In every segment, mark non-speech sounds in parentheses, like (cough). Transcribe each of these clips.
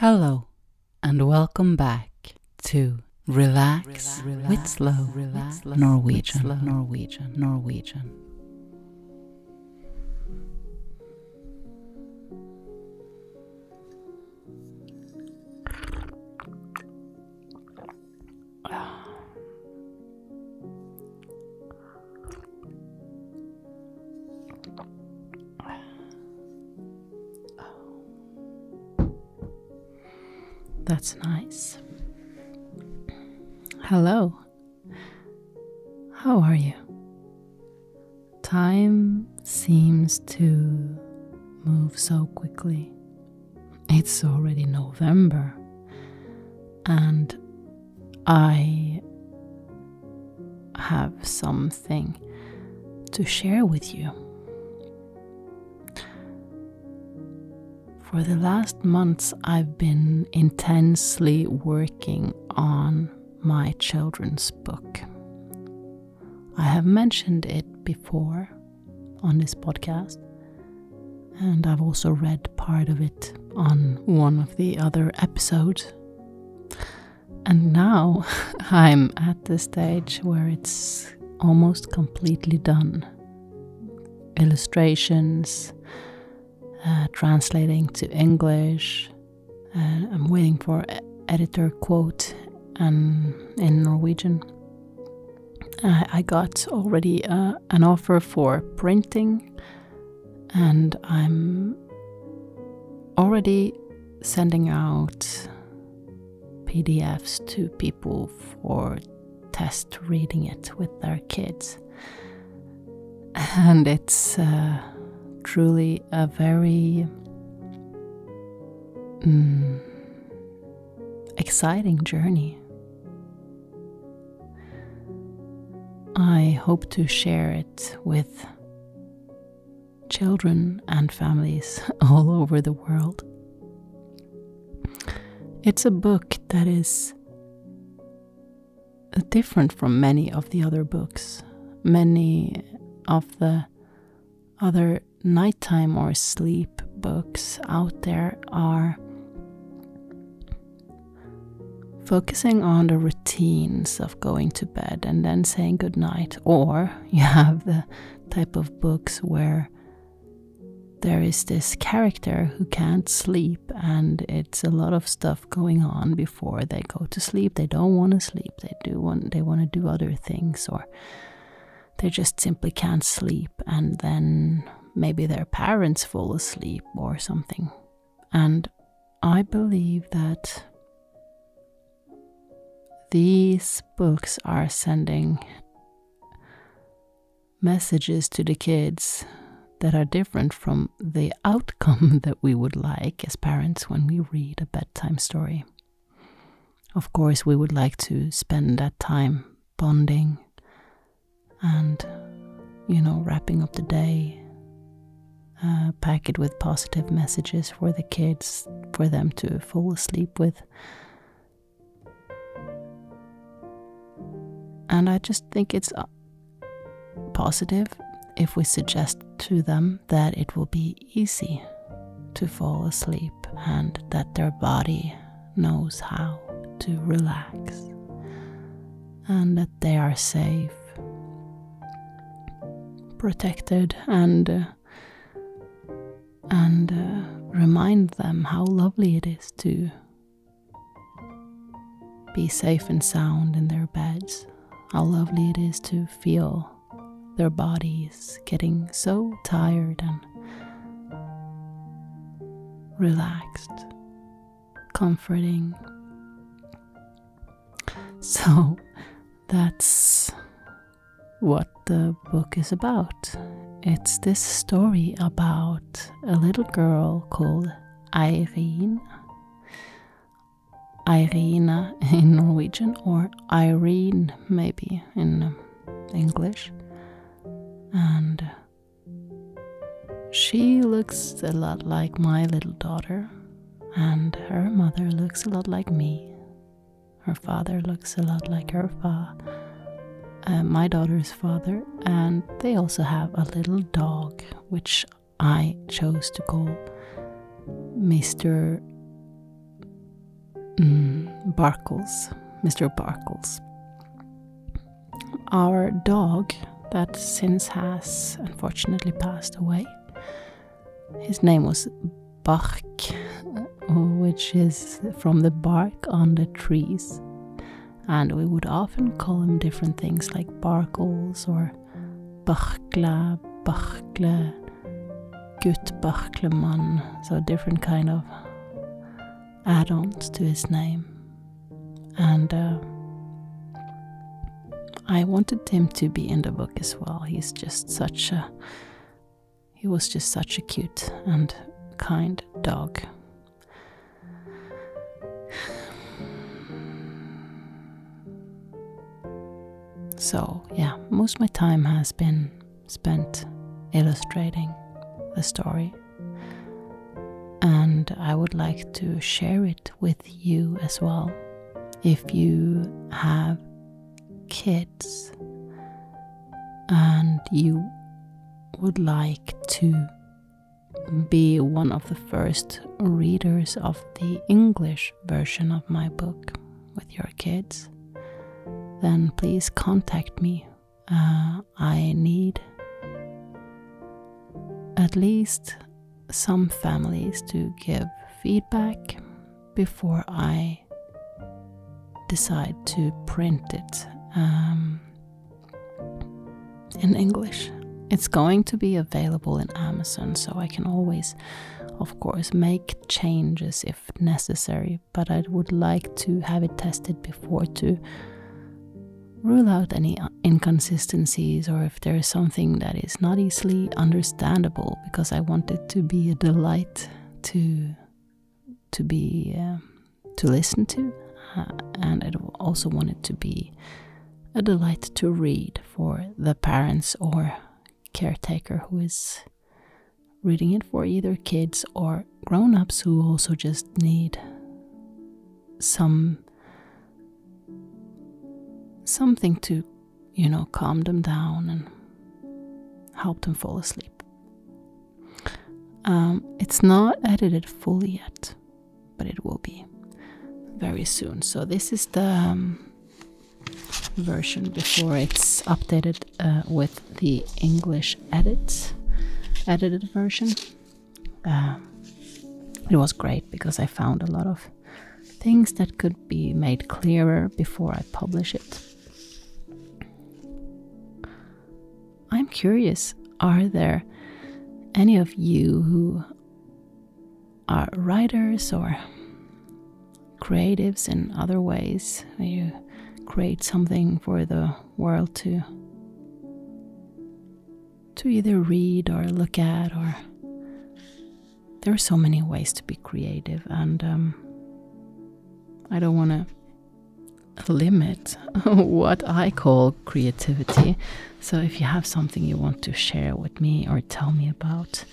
Hello, and welcome back to Relax, with Slow Norwegian, Norwegian, Norwegian. Ah. That's nice. Hello. How are you? Time seems to move so quickly. It's already November, and I have something to share with you. For the last months, I've been intensely working on my children's book. I have mentioned it before on this podcast, and I've also read part of it on one of the other episodes. And now (laughs) I'm at the stage where it's almost completely done. Illustrations, uh, translating to English. Uh, I'm waiting for editor quote and in Norwegian. Uh, I got already uh, an offer for printing, and I'm already sending out PDFs to people for test reading it with their kids. And it's uh, truly a very mm, exciting journey. I hope to share it with children and families (laughs) all over the world. It's a book that is different from many of the other books. Many of the other nighttime or sleep books out there are focusing on the routines of going to bed and then saying goodnight, or you have the type of books where there is this character who can't sleep and it's a lot of stuff going on before they go to sleep. They don't want to sleep. They do want they want to do other things or they just simply can't sleep. And then maybe their parents fall asleep or something. And I believe that these books are sending messages to the kids that are different from the outcome (laughs) that we would like as parents when we read a bedtime story. Of course, we would like to spend that time bonding and, you know, wrapping up the day uh, pack it with positive messages for the kids, for them to fall asleep with. And I just think it's uh, positive if we suggest to them that it will be easy to fall asleep and that their body knows how to relax and that they are safe, protected, and uh, and uh, remind them how lovely it is to be safe and sound in their beds, how lovely it is to feel their bodies getting so tired and relaxed, comforting. (laughs) So that's what the book is about. It's this story about a little girl called Irene. Irina (laughs) in Norwegian, or Irene maybe in um, English. And she looks a lot like my little daughter, and her mother looks a lot like me. Her father looks a lot like her father uh, my daughter's father, and they also have a little dog, which I chose to call Mr. Barkles, Mr. Barkles. Our dog, that since has unfortunately passed away, his name was Bark, which is from the bark on the trees. And we would often call him different things like Barkles or Barkla, Barkle, Gut Barkleman, so different kind of add-ons to his name. And uh, I wanted him to be in the book as well. He's just such a he was just such a cute and kind dog. So, yeah, most of my time has been spent illustrating the story. And I would like to share it with you as well. If you have kids and you would like to be one of the first readers of the English version of my book with your kids, then please contact me. Uh, I need at least some families to give feedback before I decide to print it um, in English. It's going to be available in Amazon, so I can always, of course, make changes if necessary, but I would like to have it tested before to rule out any inconsistencies or if there is something that is not easily understandable because I want it to be a delight to to be uh, to listen to uh, and I also want it to be a delight to read for the parents or caretaker who is reading it for either kids or grown-ups who also just need some something to, you know, calm them down and help them fall asleep. Um, it's not edited fully yet, but it will be very soon. So, this is the um, version before it's updated uh, with the English edit, edited version. Uh, it was great because I found a lot of things that could be made clearer before I publish it. Curious are there any of you who are writers or creatives in other ways? You create something for the world to to either read or look at or there are so many ways to be creative and um, i don't want to limit (laughs) what I call creativity. So if you have something you want to share with me or tell me about,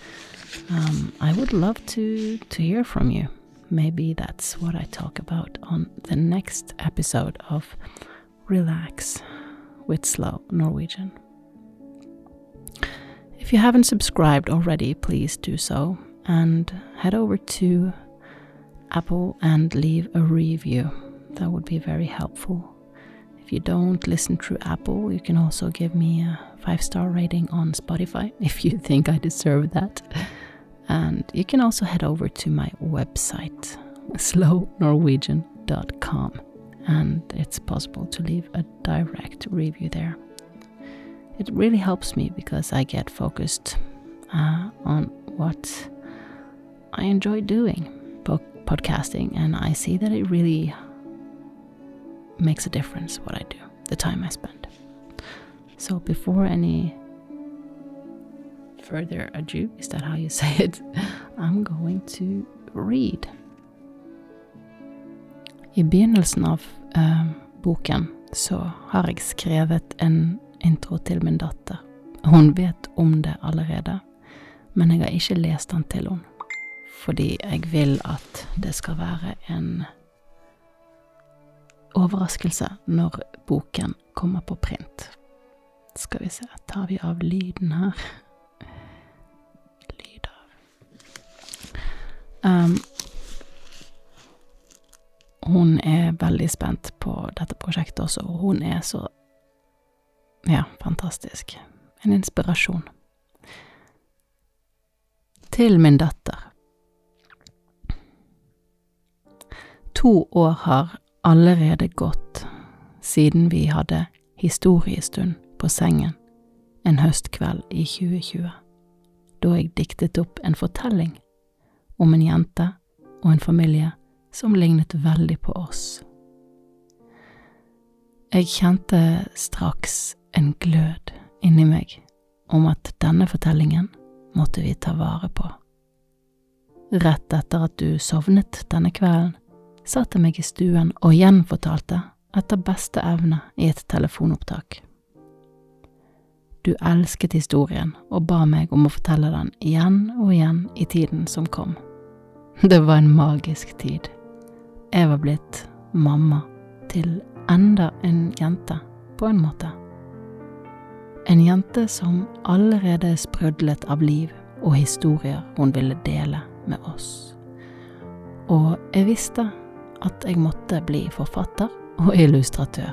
um, I would love to to hear from you. Maybe that's what I talk about on the next episode of Relax with Slow Norwegian. If you haven't subscribed already, please do so and head over to Apple and leave a review that would be very helpful. If you don't listen through Apple, you can also give me a five star rating on Spotify (laughs) if you think I deserve that. And you can also head over to my website, slownorwegian.com, and it's possible to leave a direct review there. It really helps me because I get focused uh, on what I enjoy doing, podcasting, and I see that it really makes a difference what I do, the time I spend. So before any further ado, is that how you (laughs) say it? I'm going to read. I begynnelsen av uh, boken så har jeg skrevet en intro til min datter. Hun vet om det allerede, men jeg har ikke lest den til henne. Fordi jeg vil at det skal være en overraskelse når boken kommer på print. Skal vi se, tar vi av lyden her. Lyd av um, hun er veldig spent på dette prosjektet også, og hun er så ja, fantastisk. En inspirasjon. Til min datter. To år har allerede gått siden vi hadde historiestund på sengen en høstkveld i 2020, da jeg diktet opp en fortelling om en jente og en familie som lignet veldig på oss. Jeg kjente straks en glød inni meg om at denne fortellingen måtte vi ta vare på. Rett etter at du sovnet denne kvelden, satte meg i stuen og gjenfortalte etter beste evne i et telefonopptak. Du elsket historien og ba meg om å fortelle den igjen og igjen i tiden som kom. Det var en magisk tid. Jeg var blitt mamma til enda en jente, på en måte. En jente som allerede sprudlet av liv og historier hun ville dele med oss. Og jeg visste at jeg måtte bli forfatter og illustratør.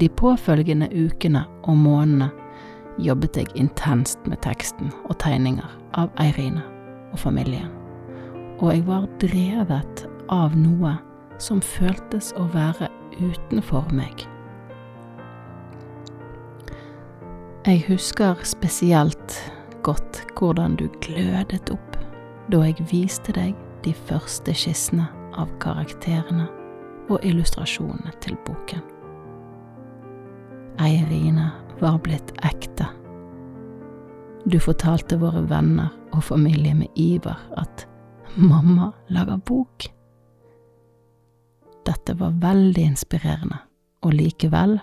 De påfølgende ukene og månedene jobbet jeg intenst med teksten og tegninger av Eirine og familien, og jeg var drevet av noe som føltes å være utenfor meg. Jeg husker spesielt godt hvordan du glødet opp da jeg viste deg de første skissene av karakterene og illustrasjonene til boken. Eirine var blitt ekte. Du fortalte våre venner og familie med iver at mamma lager bok. Dette var veldig inspirerende, og likevel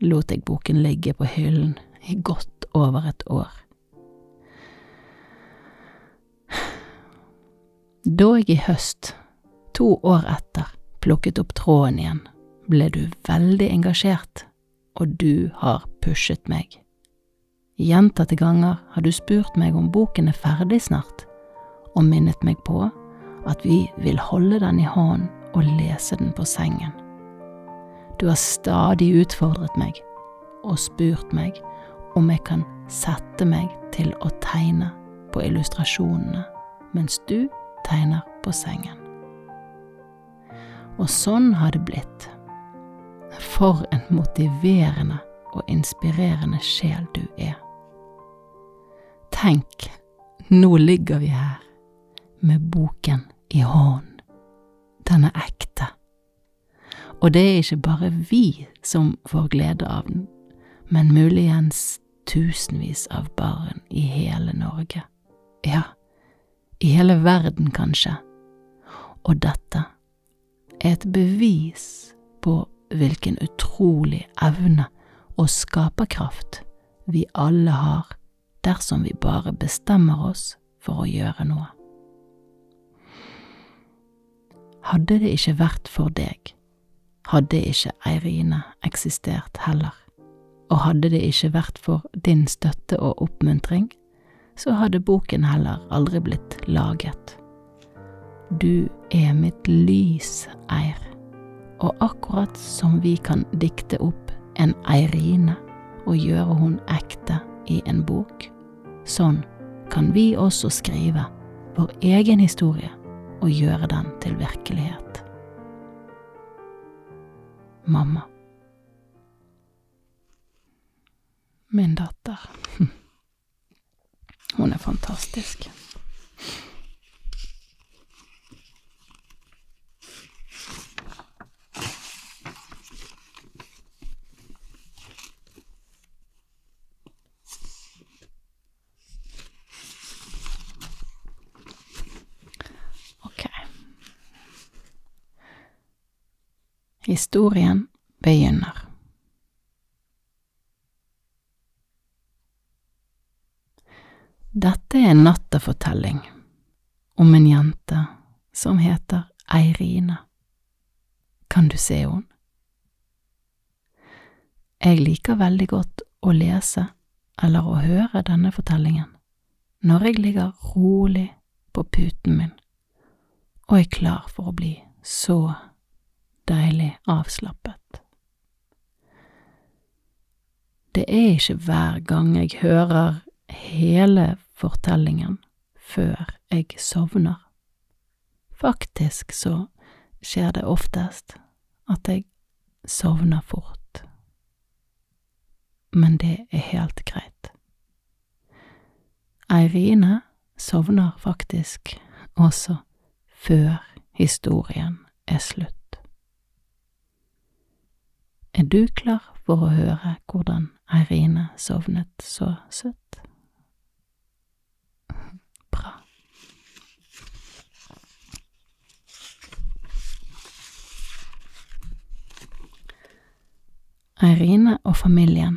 lot jeg boken ligge på hyllen i godt over et år. Da jeg i høst, to år etter, plukket opp tråden igjen, ble du veldig engasjert, og du har pushet meg. Gjentatte ganger har du spurt meg om boken er ferdig snart, og minnet meg på at vi vil holde den i hånden og lese den på sengen. Du har stadig utfordret meg og spurt meg om jeg kan sette meg til å tegne på illustrasjonene mens du tegner på sengen. Og sånn har det blitt. For en motiverende og inspirerende sjel du er. Tenk, nå ligger vi her med boken i hånden. Den er ekte. Og det er ikke bare vi som får glede av den, men muligens tusenvis av barn i hele Norge. Ja, i hele verden kanskje. Og dette er et bevis på hvilken utrolig evne og skaperkraft vi alle har dersom vi bare bestemmer oss for å gjøre noe. Hadde det ikke vært for deg, hadde ikke Eirine eksistert heller, og hadde det ikke vært for din støtte og oppmuntring, så hadde boken heller aldri blitt laget. Du er mitt lys, Eir, og akkurat som vi kan dikte opp en Eirine og gjøre hun ekte i en bok, sånn kan vi også skrive vår egen historie og gjøre den til virkelighet. Mamma. Min datter. (laughs) Fantastisk. Ok. Historien begynner. Dette en nattefortelling om en jente som heter Eirine. Kan du se henne? Jeg liker veldig godt å lese eller å høre denne fortellingen når jeg ligger rolig på puten min og er klar for å bli så deilig avslappet. Det er ikke hver gang jeg hører hele fortellingen før jeg sovner. Faktisk så skjer det oftest at jeg sovner fort, men det er helt greit. Eirine sovner faktisk også før historien er slutt. Er du klar for å høre hvordan Eirine sovnet så søtt? Eirine og familien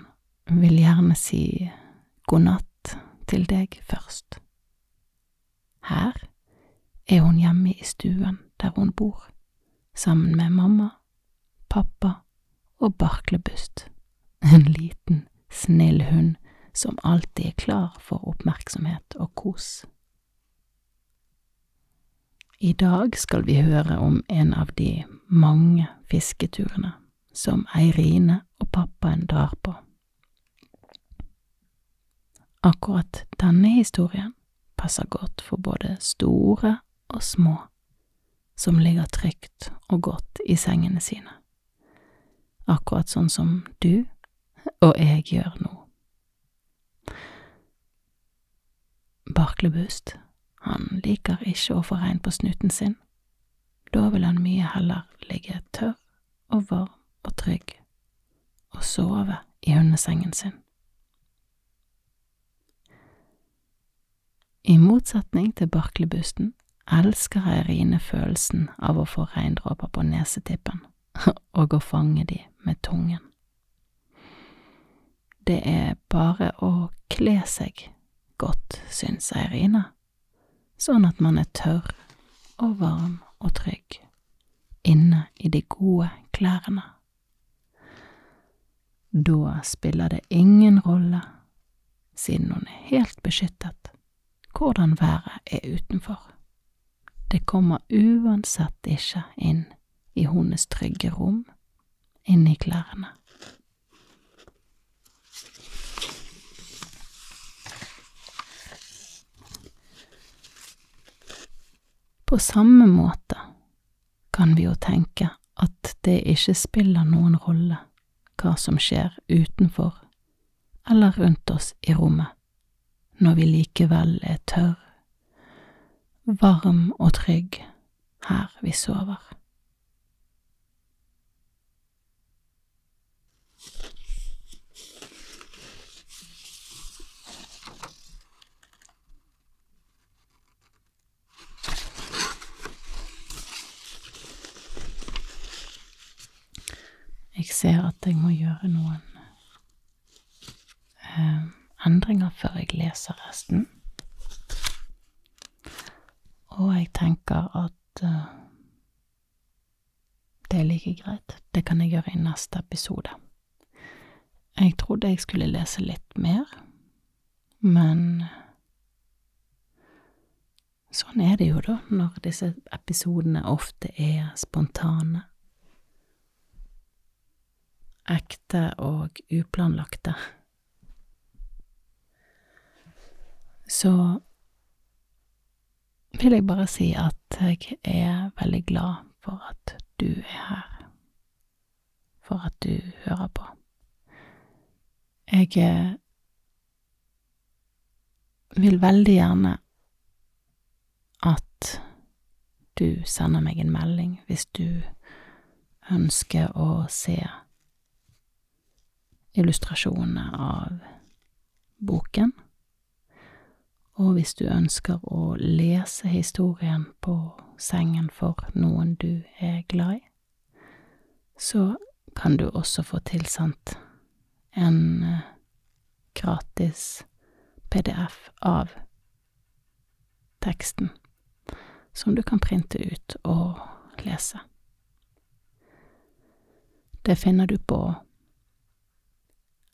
vil gjerne si god natt til deg først. Her er hun hjemme i stuen der hun bor, sammen med mamma, pappa og Barklebust, en liten, snill hund som alltid er klar for oppmerksomhet og kos. I dag skal vi høre om en av de mange fisketurene som Eirine og pappaen drar på. Akkurat denne historien passer godt for både store og små, som ligger trygt og godt i sengene sine, akkurat sånn som du og jeg gjør nå. Barklebust, han liker ikke å få regn på snuten sin, da vil han mye heller ligge tørr og varm og trygg og sove i hundesengen sin. I motsetning til Barklebusten elsker Eirine følelsen av å få regndråper på nesetippen (laughs) og å fange de med tungen. Det er bare å kle seg godt, syns Eirine, sånn at man er tørr og varm og trygg inne i de gode klærne. Da spiller det ingen rolle, siden hun er helt beskyttet hvordan været er utenfor. Det kommer uansett ikke inn i hennes trygge rom, inn i klærne. På samme måte kan vi jo tenke at det ikke spiller noen rolle hva som skjer utenfor eller rundt oss i rommet når vi likevel er tørr, varm og trygg her vi sover. Jeg ser at jeg må gjøre noen eh, endringer før jeg leser resten. Og jeg tenker at eh, det er like greit. Det kan jeg gjøre i neste episode. Jeg trodde jeg skulle lese litt mer, men sånn er det jo, da, når disse episodene ofte er spontane. Ekte og uplanlagte. så vil jeg bare si at jeg er veldig glad for at du er her, for at du hører på. Jeg eh, vil veldig gjerne at du sender meg en melding hvis du ønsker å se illustrasjonene av boken. Og hvis du ønsker å lese historien på sengen for noen du er glad i, så kan du også få tilsendt en eh, gratis PDF av teksten, som du kan printe ut og lese. Det finner du på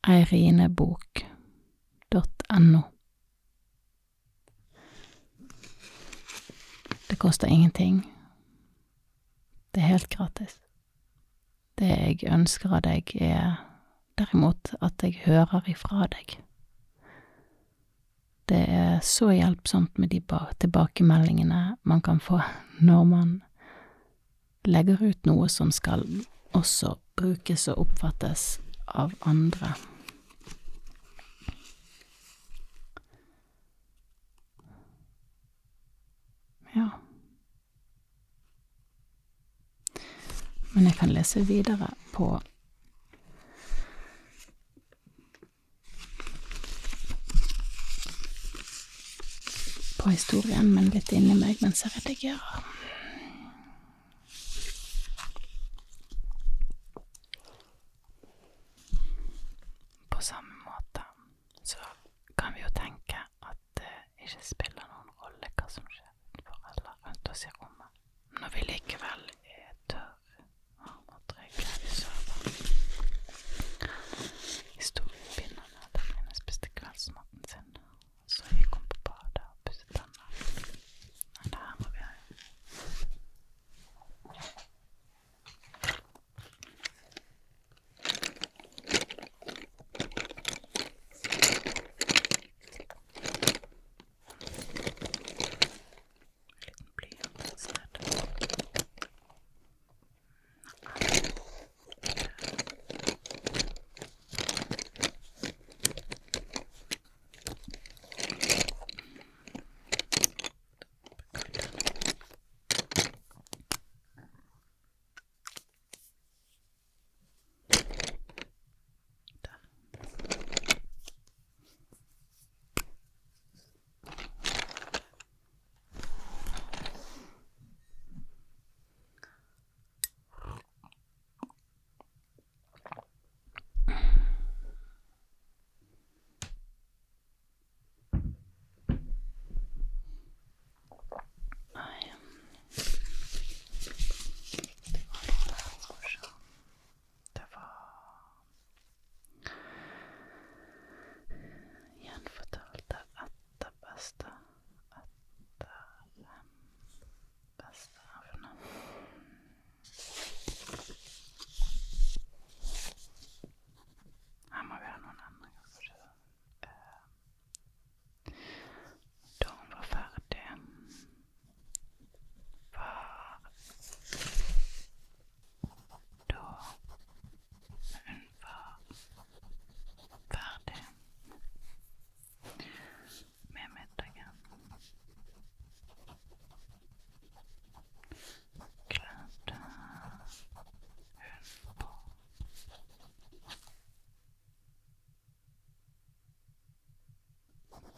eirinebok.no. Det koster ingenting. Det er helt gratis. Det jeg ønsker av deg, er derimot at jeg hører ifra deg. Det er så hjelpsomt med de tilbakemeldingene man kan få når man legger ut noe som skal også brukes og oppfattes av andre. Ja. Men jeg kan lese videre på på historien, men litt inni meg mens jeg redigerer.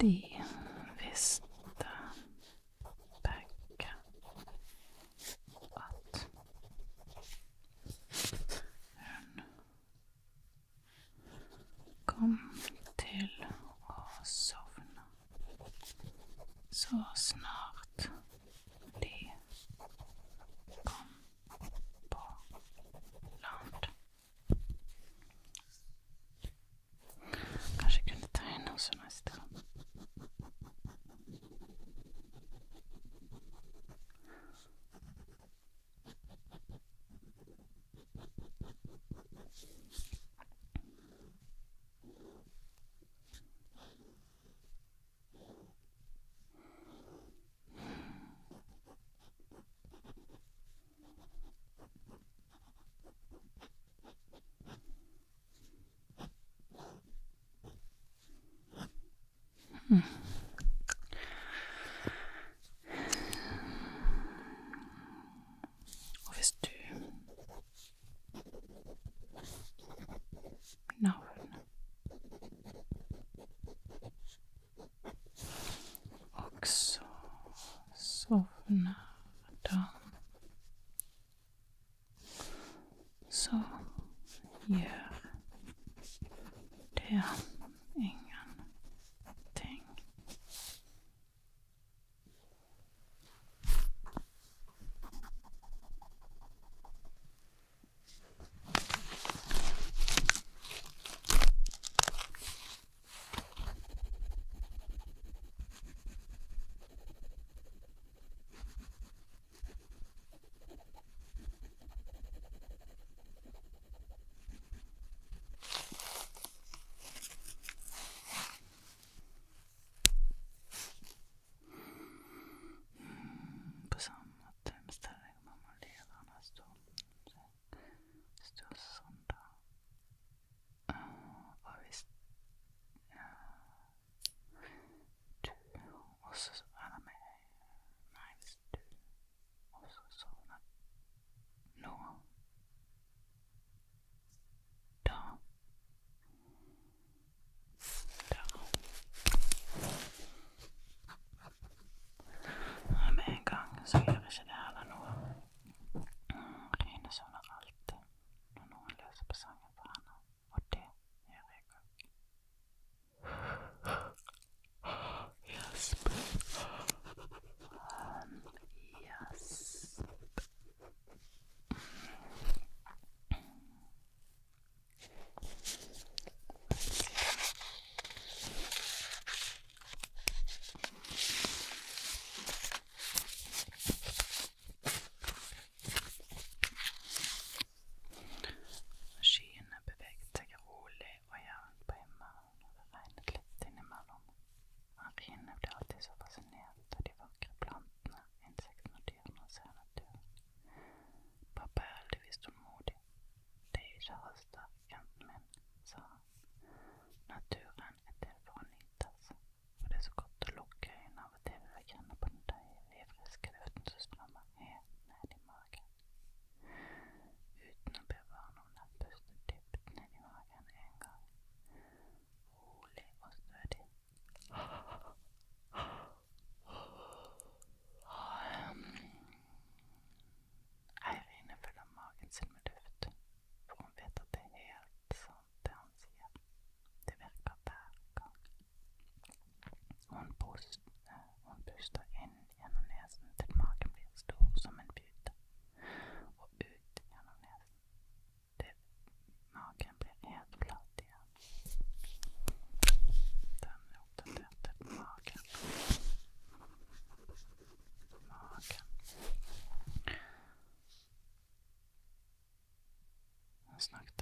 the snackt.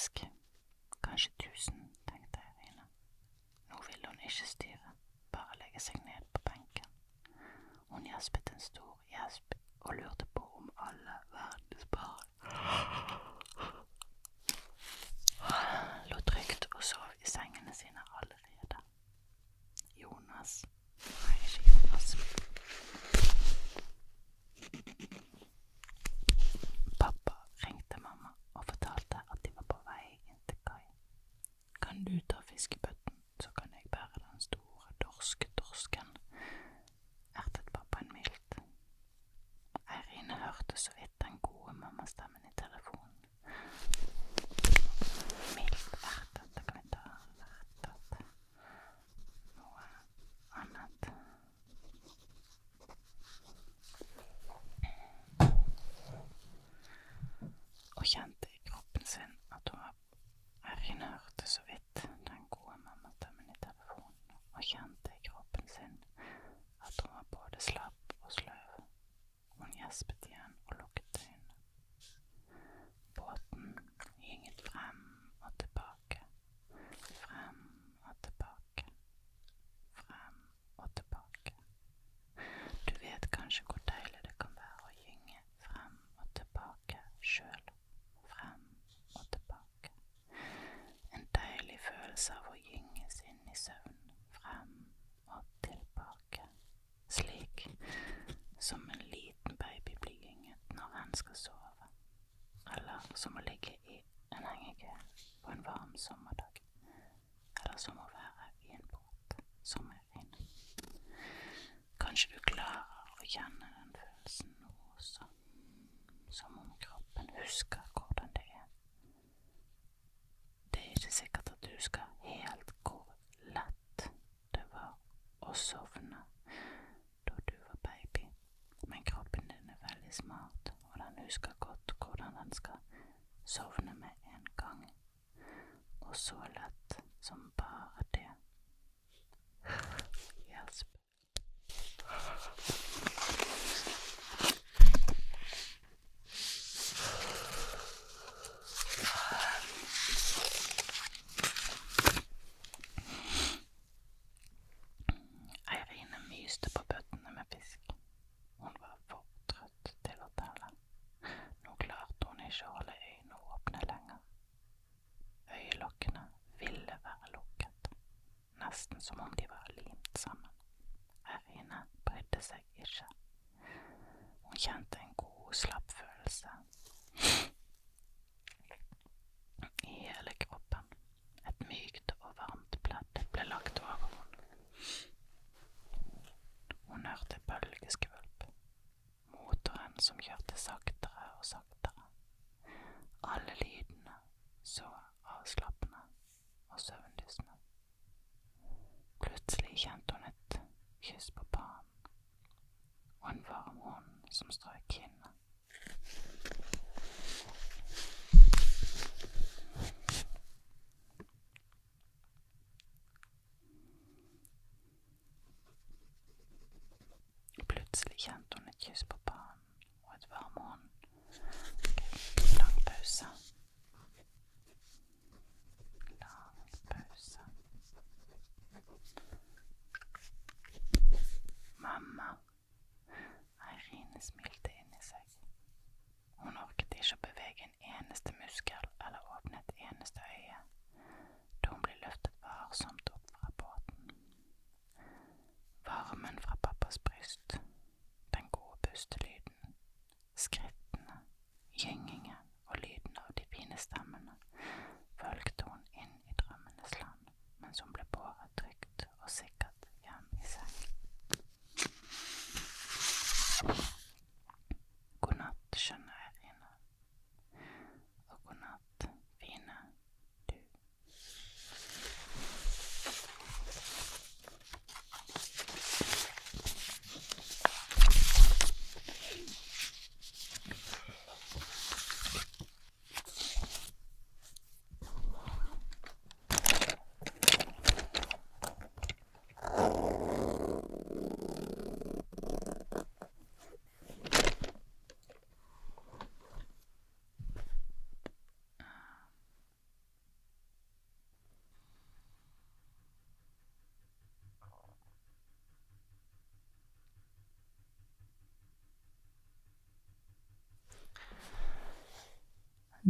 faktisk. Kanskje tusen, tenkte Irina. Nå ville hun ikke styre, bare legge seg ned på benken. Hun gjespet en stor gjesp og lurte på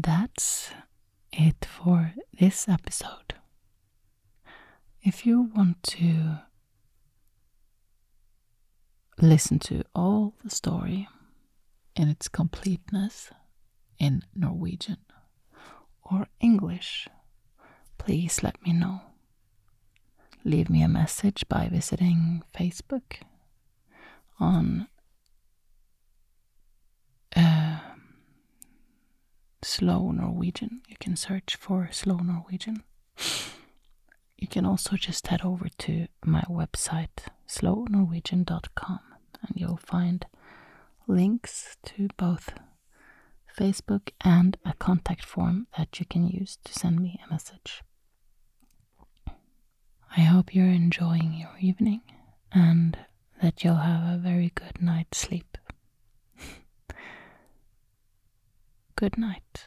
that's it for this episode. If you want to listen to all the story in its completeness in Norwegian or English, please let me know. Leave me a message by visiting Facebook on uh, Slow Norwegian. You can search for Slow Norwegian. You can also just head over to my website, slownorwegian.com, and you'll find links to both Facebook and a contact form that you can use to send me a message. I hope you're enjoying your evening and that you'll have a very good night's sleep. Good night.